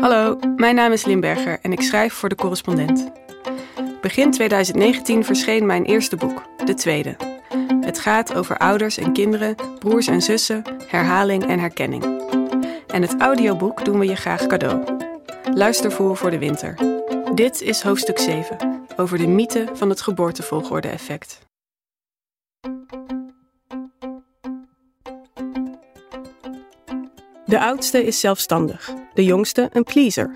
Hallo, mijn naam is Limberger en ik schrijf voor de correspondent. Begin 2019 verscheen mijn eerste boek, de tweede. Het gaat over ouders en kinderen, broers en zussen, herhaling en herkenning. En het audioboek doen we je graag cadeau. Luister voor voor de winter. Dit is hoofdstuk 7, over de mythe van het geboortevolgorde-effect. De oudste is zelfstandig, de jongste een pleaser.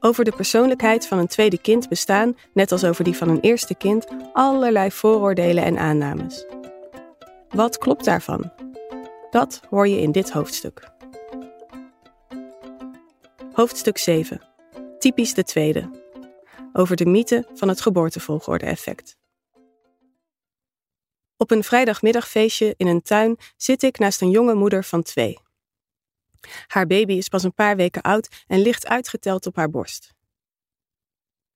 Over de persoonlijkheid van een tweede kind bestaan, net als over die van een eerste kind, allerlei vooroordelen en aannames. Wat klopt daarvan? Dat hoor je in dit hoofdstuk. Hoofdstuk 7. Typisch de tweede. Over de mythe van het geboortevolgorde-effect. Op een vrijdagmiddagfeestje in een tuin zit ik naast een jonge moeder van twee. Haar baby is pas een paar weken oud en ligt uitgeteld op haar borst.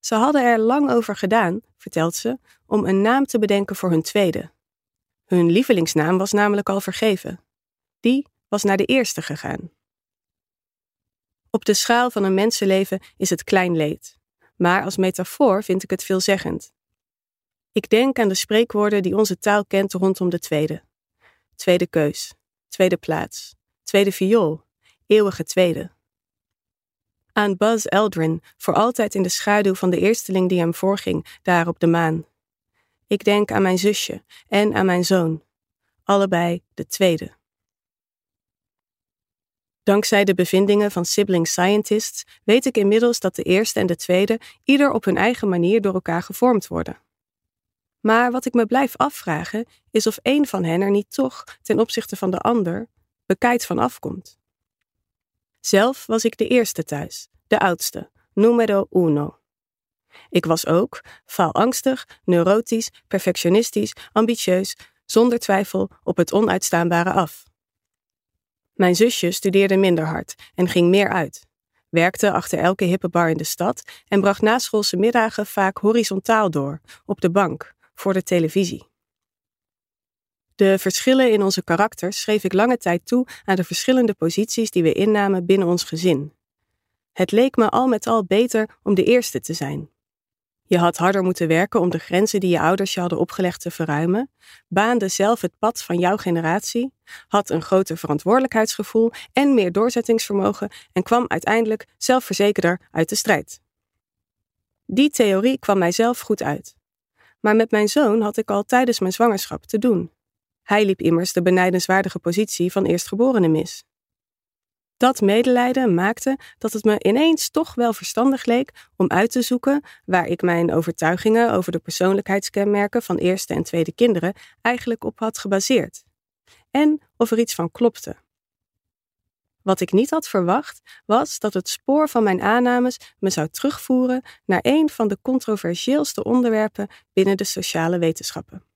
Ze hadden er lang over gedaan, vertelt ze, om een naam te bedenken voor hun tweede. Hun lievelingsnaam was namelijk al vergeven. Die was naar de eerste gegaan. Op de schaal van een mensenleven is het klein leed, maar als metafoor vind ik het veelzeggend. Ik denk aan de spreekwoorden die onze taal kent rondom de tweede. Tweede keus, tweede plaats, tweede viool, eeuwige tweede. Aan Buzz Aldrin, voor altijd in de schaduw van de eersteling die hem voorging, daar op de maan. Ik denk aan mijn zusje en aan mijn zoon, allebei de tweede. Dankzij de bevindingen van sibling scientists weet ik inmiddels dat de eerste en de tweede ieder op hun eigen manier door elkaar gevormd worden. Maar wat ik me blijf afvragen is of een van hen er niet toch, ten opzichte van de ander, bekijkt van afkomt. Zelf was ik de eerste thuis, de oudste, numero uno. Ik was ook faalangstig, neurotisch, perfectionistisch, ambitieus, zonder twijfel op het onuitstaanbare af. Mijn zusje studeerde minder hard en ging meer uit, werkte achter elke hippe bar in de stad en bracht naschoolse middagen vaak horizontaal door, op de bank, voor de televisie. De verschillen in onze karakters schreef ik lange tijd toe aan de verschillende posities die we innamen binnen ons gezin. Het leek me al met al beter om de eerste te zijn. Je had harder moeten werken om de grenzen die je ouders je hadden opgelegd te verruimen, baande zelf het pad van jouw generatie, had een groter verantwoordelijkheidsgevoel en meer doorzettingsvermogen en kwam uiteindelijk zelfverzekerder uit de strijd. Die theorie kwam mijzelf goed uit. Maar met mijn zoon had ik al tijdens mijn zwangerschap te doen. Hij liep immers de benijdenswaardige positie van eerstgeborene mis. Dat medelijden maakte dat het me ineens toch wel verstandig leek om uit te zoeken waar ik mijn overtuigingen over de persoonlijkheidskenmerken van eerste en tweede kinderen eigenlijk op had gebaseerd. En of er iets van klopte. Wat ik niet had verwacht, was dat het spoor van mijn aannames me zou terugvoeren naar een van de controversieelste onderwerpen binnen de sociale wetenschappen.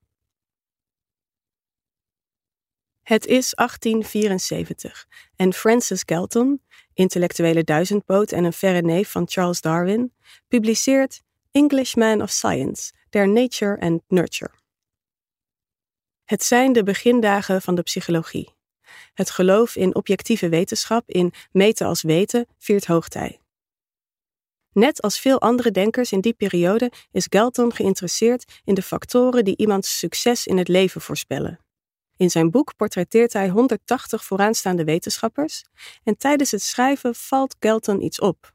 Het is 1874 en Francis Galton, intellectuele duizendpoot en een verre neef van Charles Darwin, publiceert Englishman of Science, Their Nature and Nurture. Het zijn de begindagen van de psychologie. Het geloof in objectieve wetenschap, in meten als weten, viert hoogtij. Net als veel andere denkers in die periode is Galton geïnteresseerd in de factoren die iemands succes in het leven voorspellen. In zijn boek portretteert hij 180 vooraanstaande wetenschappers en tijdens het schrijven valt Galton iets op.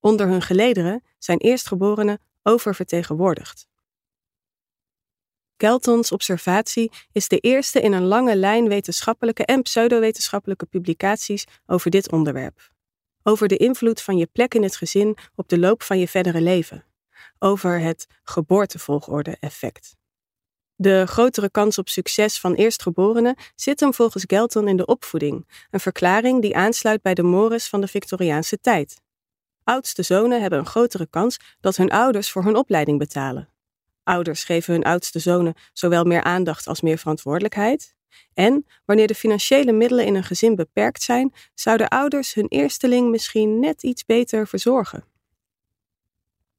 Onder hun gelederen zijn eerstgeborenen oververtegenwoordigd. Galtons observatie is de eerste in een lange lijn wetenschappelijke en pseudowetenschappelijke publicaties over dit onderwerp. Over de invloed van je plek in het gezin op de loop van je verdere leven. Over het geboortevolgorde-effect. De grotere kans op succes van eerstgeborenen zit hem volgens Galton in de opvoeding, een verklaring die aansluit bij de mores van de Victoriaanse tijd. Oudste zonen hebben een grotere kans dat hun ouders voor hun opleiding betalen. Ouders geven hun oudste zonen zowel meer aandacht als meer verantwoordelijkheid. En wanneer de financiële middelen in een gezin beperkt zijn, zouden ouders hun eersteling misschien net iets beter verzorgen.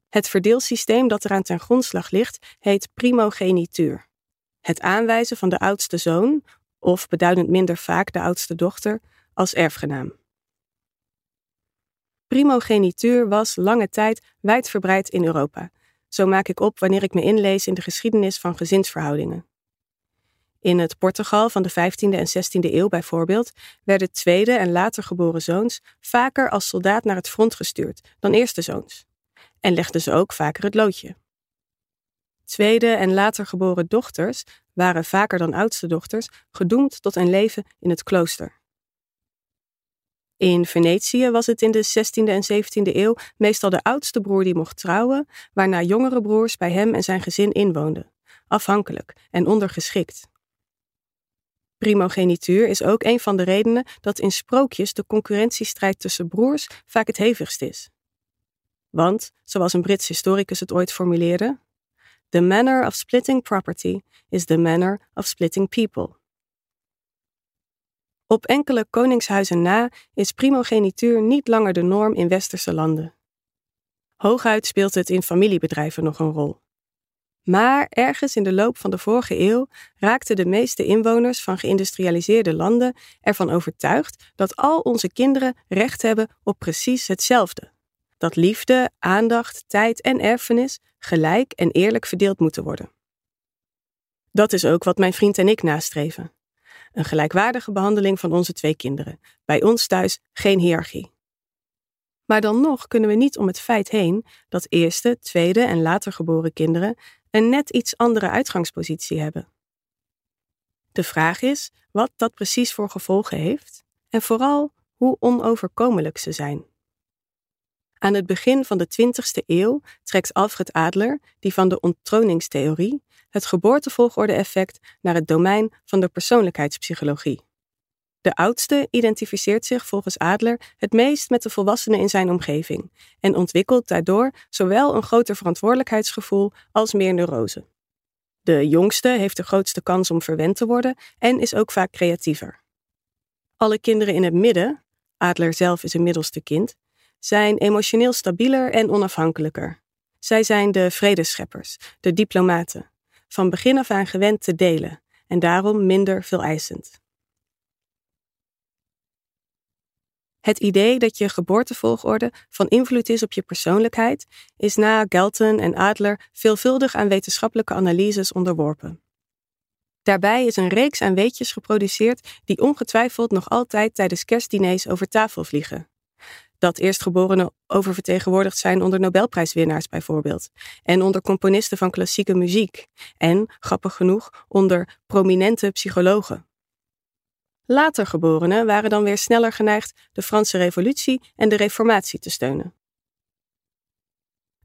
Het verdeelsysteem dat eraan ten grondslag ligt, heet primogenituur. Het aanwijzen van de oudste zoon, of beduidend minder vaak de oudste dochter, als erfgenaam. Primogenituur was lange tijd wijdverbreid in Europa. Zo maak ik op wanneer ik me inlees in de geschiedenis van gezinsverhoudingen. In het Portugal van de 15e en 16e eeuw bijvoorbeeld werden tweede en later geboren zoons vaker als soldaat naar het front gestuurd dan eerste zoons. En legden ze ook vaker het loodje. Tweede en later geboren dochters waren vaker dan oudste dochters gedoemd tot een leven in het klooster. In Venetië was het in de 16e en 17e eeuw meestal de oudste broer die mocht trouwen, waarna jongere broers bij hem en zijn gezin inwoonden, afhankelijk en ondergeschikt. Primogenituur is ook een van de redenen dat in sprookjes de concurrentiestrijd tussen broers vaak het hevigst is. Want, zoals een Brits historicus het ooit formuleerde, The manner of splitting property is the manner of splitting people. Op enkele koningshuizen na is primogenituur niet langer de norm in westerse landen. Hooguit speelt het in familiebedrijven nog een rol. Maar ergens in de loop van de vorige eeuw raakten de meeste inwoners van geïndustrialiseerde landen ervan overtuigd dat al onze kinderen recht hebben op precies hetzelfde. Dat liefde, aandacht, tijd en erfenis gelijk en eerlijk verdeeld moeten worden. Dat is ook wat mijn vriend en ik nastreven. Een gelijkwaardige behandeling van onze twee kinderen. Bij ons thuis geen hiërarchie. Maar dan nog kunnen we niet om het feit heen dat eerste, tweede en later geboren kinderen een net iets andere uitgangspositie hebben. De vraag is wat dat precies voor gevolgen heeft en vooral hoe onoverkomelijk ze zijn. Aan het begin van de 20e eeuw trekt Alfred Adler, die van de onttroningstheorie, het geboortevolgorde-effect naar het domein van de persoonlijkheidspsychologie. De oudste identificeert zich volgens Adler het meest met de volwassenen in zijn omgeving en ontwikkelt daardoor zowel een groter verantwoordelijkheidsgevoel als meer neurose. De jongste heeft de grootste kans om verwend te worden en is ook vaak creatiever. Alle kinderen in het midden, Adler zelf is een middelste kind, zijn emotioneel stabieler en onafhankelijker. Zij zijn de vredescheppers, de diplomaten, van begin af aan gewend te delen en daarom minder veel eisend. Het idee dat je geboortevolgorde van invloed is op je persoonlijkheid is na Galton en Adler veelvuldig aan wetenschappelijke analyses onderworpen. Daarbij is een reeks aan weetjes geproduceerd die ongetwijfeld nog altijd tijdens kerstdiners over tafel vliegen. Dat eerstgeborenen oververtegenwoordigd zijn onder Nobelprijswinnaars bijvoorbeeld, en onder componisten van klassieke muziek, en, grappig genoeg, onder prominente psychologen. Later geborenen waren dan weer sneller geneigd de Franse Revolutie en de Reformatie te steunen.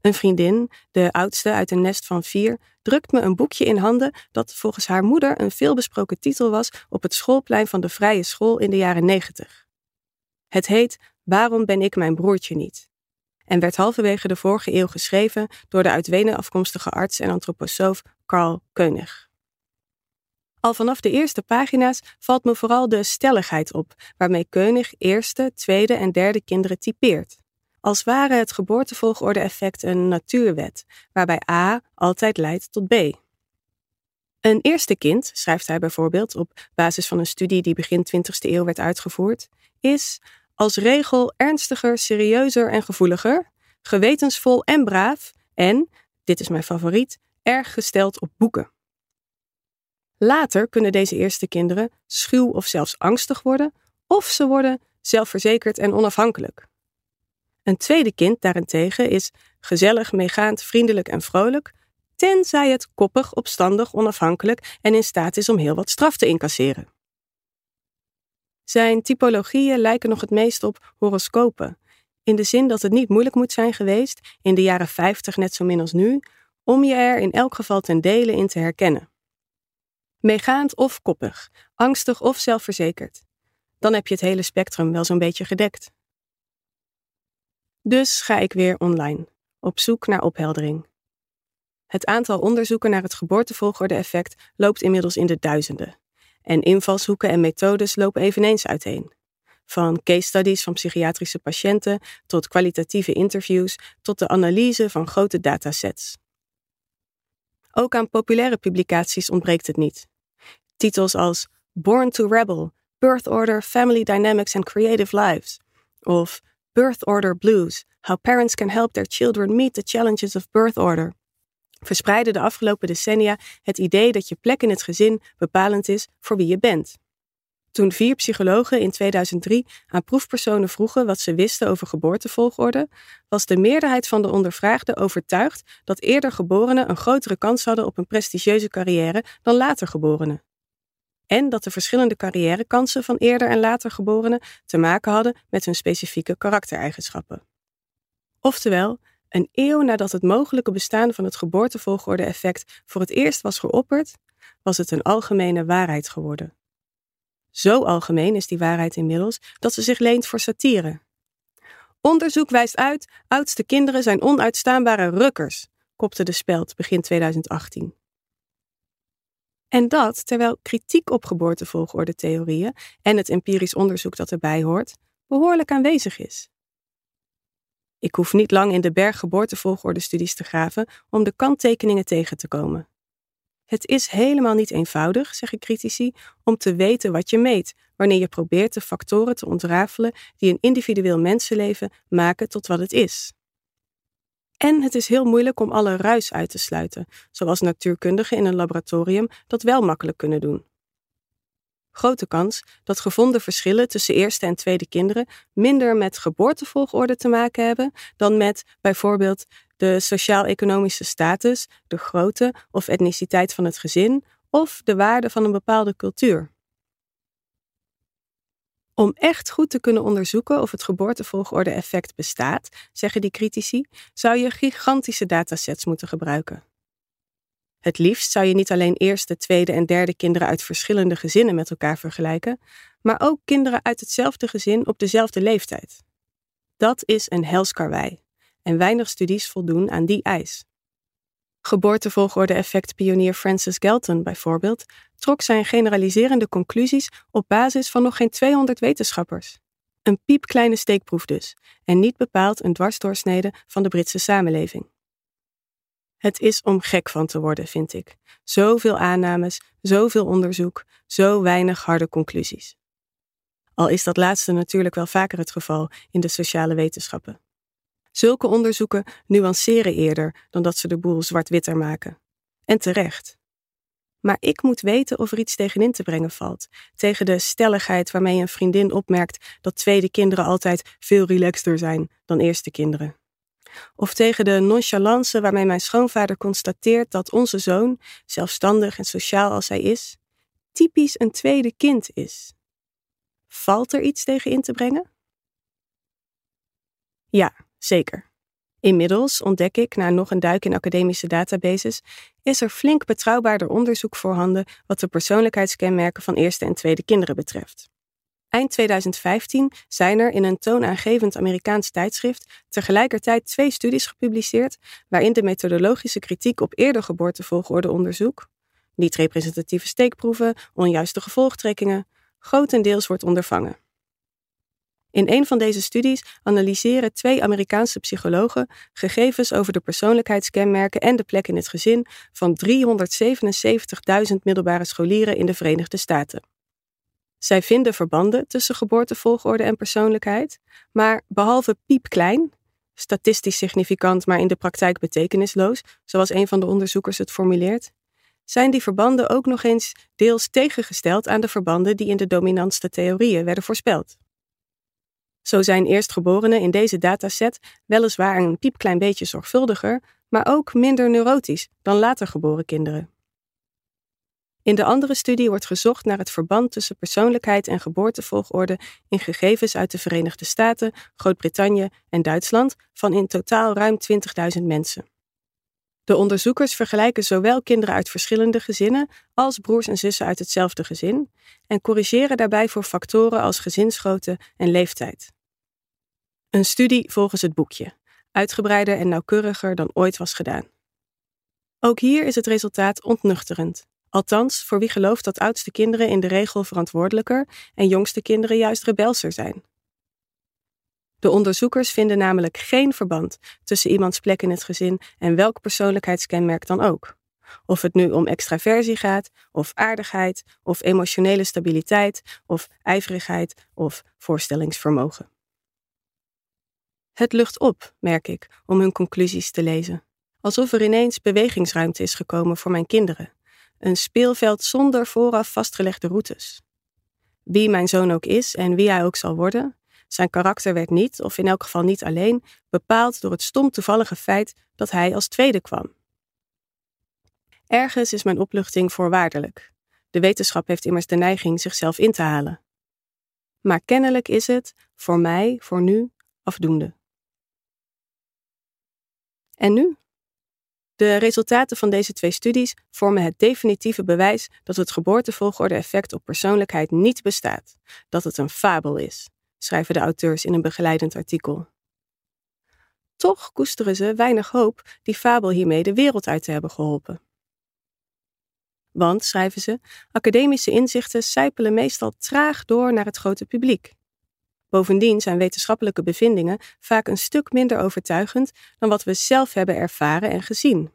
Een vriendin, de oudste uit een nest van vier, drukt me een boekje in handen dat volgens haar moeder een veelbesproken titel was op het schoolplein van de Vrije School in de jaren negentig. Het heet Waarom ben ik mijn broertje niet? en werd halverwege de vorige eeuw geschreven door de uit Wenen afkomstige arts en antroposoof Carl Koenig. Al vanaf de eerste pagina's valt me vooral de stelligheid op waarmee Keunig eerste, tweede en derde kinderen typeert. Als ware het geboortevolgorde-effect een natuurwet, waarbij A altijd leidt tot B. Een eerste kind, schrijft hij bijvoorbeeld op basis van een studie die begin 20e eeuw werd uitgevoerd, is als regel ernstiger, serieuzer en gevoeliger, gewetensvol en braaf en, dit is mijn favoriet, erg gesteld op boeken. Later kunnen deze eerste kinderen schuw of zelfs angstig worden, of ze worden zelfverzekerd en onafhankelijk. Een tweede kind daarentegen is gezellig, meegaand, vriendelijk en vrolijk, tenzij het koppig, opstandig, onafhankelijk en in staat is om heel wat straf te incasseren. Zijn typologieën lijken nog het meest op horoscopen, in de zin dat het niet moeilijk moet zijn geweest, in de jaren 50 net zo min als nu, om je er in elk geval ten dele in te herkennen. Meegaand of koppig, angstig of zelfverzekerd. Dan heb je het hele spectrum wel zo'n beetje gedekt. Dus ga ik weer online, op zoek naar opheldering. Het aantal onderzoeken naar het geboortevolgorde-effect loopt inmiddels in de duizenden. En invalshoeken en methodes lopen eveneens uiteen. Van case studies van psychiatrische patiënten tot kwalitatieve interviews tot de analyse van grote datasets. Ook aan populaire publicaties ontbreekt het niet. Titels als Born to Rebel, Birth Order, Family Dynamics and Creative Lives of Birth Order Blues: How Parents Can Help Their Children Meet the Challenges of Birth Order, verspreidde de afgelopen decennia het idee dat je plek in het gezin bepalend is voor wie je bent. Toen vier psychologen in 2003 aan proefpersonen vroegen wat ze wisten over geboortevolgorde, was de meerderheid van de ondervraagden overtuigd dat eerder geborenen een grotere kans hadden op een prestigieuze carrière dan later geborenen. En dat de verschillende carrièrekansen van eerder en later geborenen te maken hadden met hun specifieke karaktereigenschappen. Oftewel, een eeuw nadat het mogelijke bestaan van het geboortevolgorde-effect voor het eerst was geopperd, was het een algemene waarheid geworden. Zo algemeen is die waarheid inmiddels dat ze zich leent voor satire. Onderzoek wijst uit: oudste kinderen zijn onuitstaanbare rukkers, kopte de Speld begin 2018. En dat terwijl kritiek op geboortevolgorde-theorieën en het empirisch onderzoek dat erbij hoort behoorlijk aanwezig is. Ik hoef niet lang in de berg geboortevolgorde-studies te graven om de kanttekeningen tegen te komen. Het is helemaal niet eenvoudig, zeggen critici, om te weten wat je meet wanneer je probeert de factoren te ontrafelen die een individueel mensenleven maken tot wat het is. En het is heel moeilijk om alle ruis uit te sluiten, zoals natuurkundigen in een laboratorium dat wel makkelijk kunnen doen. Grote kans dat gevonden verschillen tussen eerste en tweede kinderen minder met geboortevolgorde te maken hebben dan met bijvoorbeeld de sociaal-economische status, de grootte of etniciteit van het gezin of de waarde van een bepaalde cultuur. Om echt goed te kunnen onderzoeken of het geboortevolgorde-effect bestaat, zeggen die critici, zou je gigantische datasets moeten gebruiken. Het liefst zou je niet alleen eerste, tweede en derde kinderen uit verschillende gezinnen met elkaar vergelijken, maar ook kinderen uit hetzelfde gezin op dezelfde leeftijd. Dat is een helskarwei en weinig studies voldoen aan die eis. Geboortevolgorde-effect-pionier Francis Galton bijvoorbeeld trok zijn generaliserende conclusies op basis van nog geen 200 wetenschappers. Een piepkleine steekproef dus, en niet bepaald een dwarsdoorsnede van de Britse samenleving. Het is om gek van te worden, vind ik. Zoveel aannames, zoveel onderzoek, zo weinig harde conclusies. Al is dat laatste natuurlijk wel vaker het geval in de sociale wetenschappen. Zulke onderzoeken nuanceren eerder dan dat ze de boel zwart-witter maken. En terecht. Maar ik moet weten of er iets tegenin te brengen valt. Tegen de stelligheid waarmee een vriendin opmerkt dat tweede kinderen altijd veel relaxter zijn dan eerste kinderen. Of tegen de nonchalance waarmee mijn schoonvader constateert dat onze zoon, zelfstandig en sociaal als hij is, typisch een tweede kind is. Valt er iets tegen in te brengen? Ja, zeker. Inmiddels ontdek ik, na nog een duik in academische databases, is er flink betrouwbaarder onderzoek voorhanden wat de persoonlijkheidskenmerken van eerste en tweede kinderen betreft. Eind 2015 zijn er in een toonaangevend Amerikaans tijdschrift tegelijkertijd twee studies gepubliceerd waarin de methodologische kritiek op eerder geboortevolgordeonderzoek, niet-representatieve steekproeven, onjuiste gevolgtrekkingen, grotendeels wordt ondervangen. In een van deze studies analyseren twee Amerikaanse psychologen gegevens over de persoonlijkheidskenmerken en de plek in het gezin van 377.000 middelbare scholieren in de Verenigde Staten. Zij vinden verbanden tussen geboortevolgorde en persoonlijkheid, maar behalve piepklein, statistisch significant maar in de praktijk betekenisloos, zoals een van de onderzoekers het formuleert, zijn die verbanden ook nog eens deels tegengesteld aan de verbanden die in de dominantste theorieën werden voorspeld. Zo zijn eerstgeborenen in deze dataset weliswaar een piepklein beetje zorgvuldiger, maar ook minder neurotisch dan later geboren kinderen. In de andere studie wordt gezocht naar het verband tussen persoonlijkheid en geboortevolgorde in gegevens uit de Verenigde Staten, Groot-Brittannië en Duitsland van in totaal ruim 20.000 mensen. De onderzoekers vergelijken zowel kinderen uit verschillende gezinnen als broers en zussen uit hetzelfde gezin en corrigeren daarbij voor factoren als gezinsgrootte en leeftijd. Een studie volgens het boekje, uitgebreider en nauwkeuriger dan ooit was gedaan. Ook hier is het resultaat ontnuchterend. Althans, voor wie gelooft dat oudste kinderen in de regel verantwoordelijker en jongste kinderen juist rebelser zijn. De onderzoekers vinden namelijk geen verband tussen iemands plek in het gezin en welk persoonlijkheidskenmerk dan ook. Of het nu om extraversie gaat, of aardigheid, of emotionele stabiliteit, of ijverigheid, of voorstellingsvermogen. Het lucht op, merk ik, om hun conclusies te lezen. Alsof er ineens bewegingsruimte is gekomen voor mijn kinderen. Een speelveld zonder vooraf vastgelegde routes. Wie mijn zoon ook is en wie hij ook zal worden, zijn karakter werd niet, of in elk geval niet alleen, bepaald door het stom toevallige feit dat hij als tweede kwam. Ergens is mijn opluchting voorwaardelijk. De wetenschap heeft immers de neiging zichzelf in te halen. Maar kennelijk is het, voor mij, voor nu, afdoende. En nu? De resultaten van deze twee studies vormen het definitieve bewijs dat het geboortevolgorde-effect op persoonlijkheid niet bestaat, dat het een fabel is, schrijven de auteurs in een begeleidend artikel. Toch koesteren ze weinig hoop die fabel hiermee de wereld uit te hebben geholpen. Want, schrijven ze, academische inzichten sijpelen meestal traag door naar het grote publiek. Bovendien zijn wetenschappelijke bevindingen vaak een stuk minder overtuigend dan wat we zelf hebben ervaren en gezien.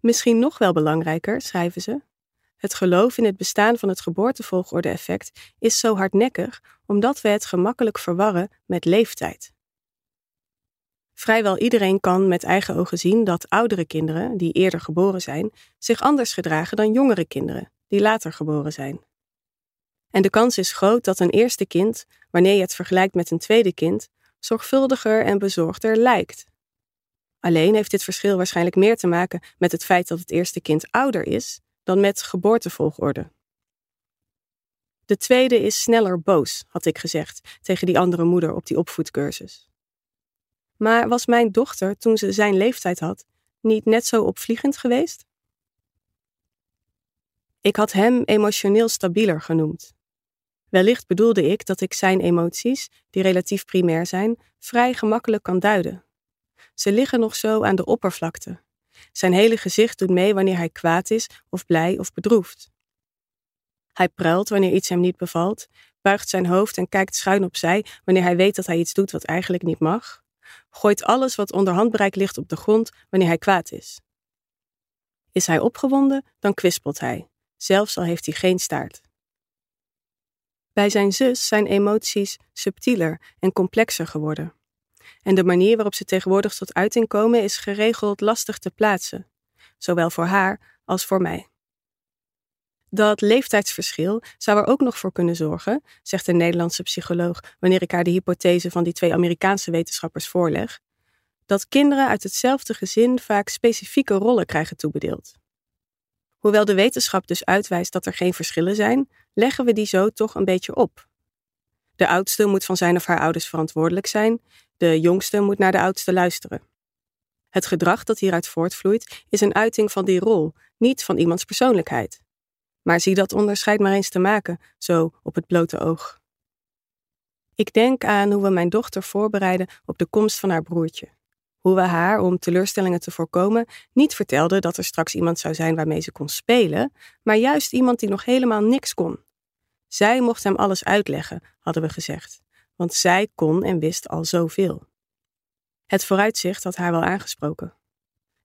Misschien nog wel belangrijker, schrijven ze. Het geloof in het bestaan van het geboortevolgorde-effect is zo hardnekkig omdat we het gemakkelijk verwarren met leeftijd. Vrijwel iedereen kan met eigen ogen zien dat oudere kinderen, die eerder geboren zijn, zich anders gedragen dan jongere kinderen, die later geboren zijn. En de kans is groot dat een eerste kind, wanneer je het vergelijkt met een tweede kind, zorgvuldiger en bezorgder lijkt. Alleen heeft dit verschil waarschijnlijk meer te maken met het feit dat het eerste kind ouder is dan met geboortevolgorde. De tweede is sneller boos, had ik gezegd tegen die andere moeder op die opvoedcursus. Maar was mijn dochter, toen ze zijn leeftijd had, niet net zo opvliegend geweest? Ik had hem emotioneel stabieler genoemd. Wellicht bedoelde ik dat ik zijn emoties, die relatief primair zijn, vrij gemakkelijk kan duiden. Ze liggen nog zo aan de oppervlakte. Zijn hele gezicht doet mee wanneer hij kwaad is, of blij of bedroefd. Hij pruilt wanneer iets hem niet bevalt, buigt zijn hoofd en kijkt schuin opzij wanneer hij weet dat hij iets doet wat eigenlijk niet mag, gooit alles wat onder handbereik ligt op de grond wanneer hij kwaad is. Is hij opgewonden, dan kwispelt hij, zelfs al heeft hij geen staart. Bij zijn zus zijn emoties subtieler en complexer geworden. En de manier waarop ze tegenwoordig tot uiting komen is geregeld lastig te plaatsen, zowel voor haar als voor mij. Dat leeftijdsverschil zou er ook nog voor kunnen zorgen, zegt een Nederlandse psycholoog wanneer ik haar de hypothese van die twee Amerikaanse wetenschappers voorleg, dat kinderen uit hetzelfde gezin vaak specifieke rollen krijgen toebedeeld. Hoewel de wetenschap dus uitwijst dat er geen verschillen zijn, leggen we die zo toch een beetje op. De oudste moet van zijn of haar ouders verantwoordelijk zijn, de jongste moet naar de oudste luisteren. Het gedrag dat hieruit voortvloeit is een uiting van die rol, niet van iemands persoonlijkheid. Maar zie dat onderscheid maar eens te maken, zo op het blote oog. Ik denk aan hoe we mijn dochter voorbereiden op de komst van haar broertje. Hoe we haar, om teleurstellingen te voorkomen, niet vertelden dat er straks iemand zou zijn waarmee ze kon spelen, maar juist iemand die nog helemaal niks kon. Zij mocht hem alles uitleggen, hadden we gezegd, want zij kon en wist al zoveel. Het vooruitzicht had haar wel aangesproken.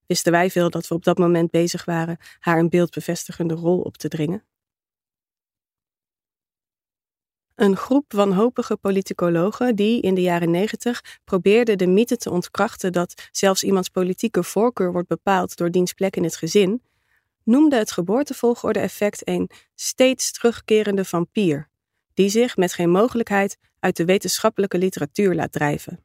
Wisten wij veel dat we op dat moment bezig waren haar een beeldbevestigende rol op te dringen? Een groep wanhopige politicologen die in de jaren negentig probeerden de mythe te ontkrachten dat zelfs iemands politieke voorkeur wordt bepaald door diens plek in het gezin, noemde het geboortevolgorde-effect een steeds terugkerende vampier, die zich met geen mogelijkheid uit de wetenschappelijke literatuur laat drijven.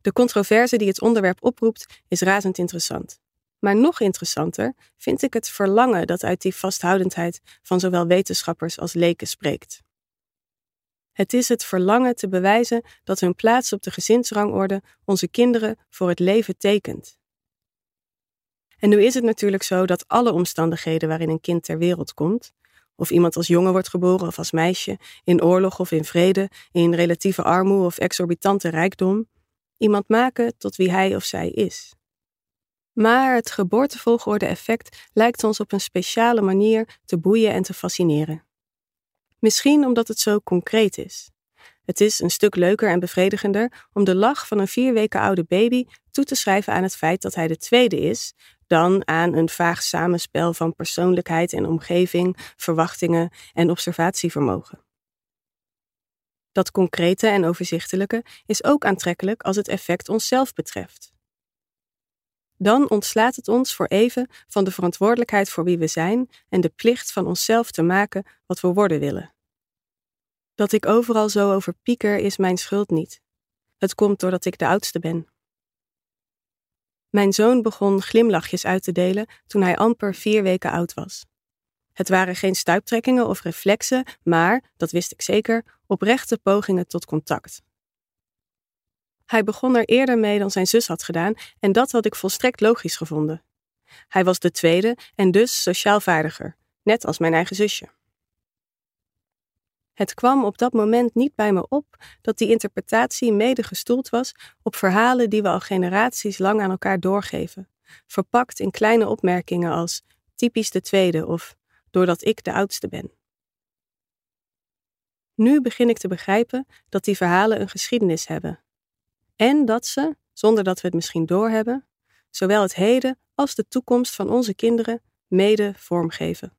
De controverse die het onderwerp oproept is razend interessant. Maar nog interessanter vind ik het verlangen dat uit die vasthoudendheid van zowel wetenschappers als leken spreekt. Het is het verlangen te bewijzen dat hun plaats op de gezinsrangorde onze kinderen voor het leven tekent. En nu is het natuurlijk zo dat alle omstandigheden waarin een kind ter wereld komt, of iemand als jongen wordt geboren of als meisje, in oorlog of in vrede, in relatieve armoede of exorbitante rijkdom, iemand maken tot wie hij of zij is. Maar het geboortevolgorde-effect lijkt ons op een speciale manier te boeien en te fascineren. Misschien omdat het zo concreet is. Het is een stuk leuker en bevredigender om de lach van een vier weken oude baby toe te schrijven aan het feit dat hij de tweede is, dan aan een vaag samenspel van persoonlijkheid en omgeving, verwachtingen en observatievermogen. Dat concrete en overzichtelijke is ook aantrekkelijk als het effect onszelf betreft. Dan ontslaat het ons voor even van de verantwoordelijkheid voor wie we zijn en de plicht van onszelf te maken wat we worden willen. Dat ik overal zo over pieker is mijn schuld niet. Het komt doordat ik de oudste ben. Mijn zoon begon glimlachjes uit te delen toen hij amper vier weken oud was. Het waren geen stuiptrekkingen of reflexen, maar, dat wist ik zeker, oprechte pogingen tot contact. Hij begon er eerder mee dan zijn zus had gedaan en dat had ik volstrekt logisch gevonden. Hij was de tweede en dus sociaal vaardiger, net als mijn eigen zusje. Het kwam op dat moment niet bij me op dat die interpretatie mede gestoeld was op verhalen die we al generaties lang aan elkaar doorgeven, verpakt in kleine opmerkingen als typisch de tweede of doordat ik de oudste ben. Nu begin ik te begrijpen dat die verhalen een geschiedenis hebben. En dat ze, zonder dat we het misschien doorhebben, zowel het heden als de toekomst van onze kinderen mede vormgeven.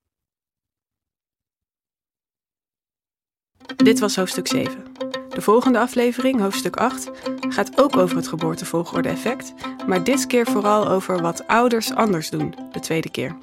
Dit was hoofdstuk 7. De volgende aflevering, hoofdstuk 8, gaat ook over het geboortevolgorde-effect, maar dit keer vooral over wat ouders anders doen, de tweede keer.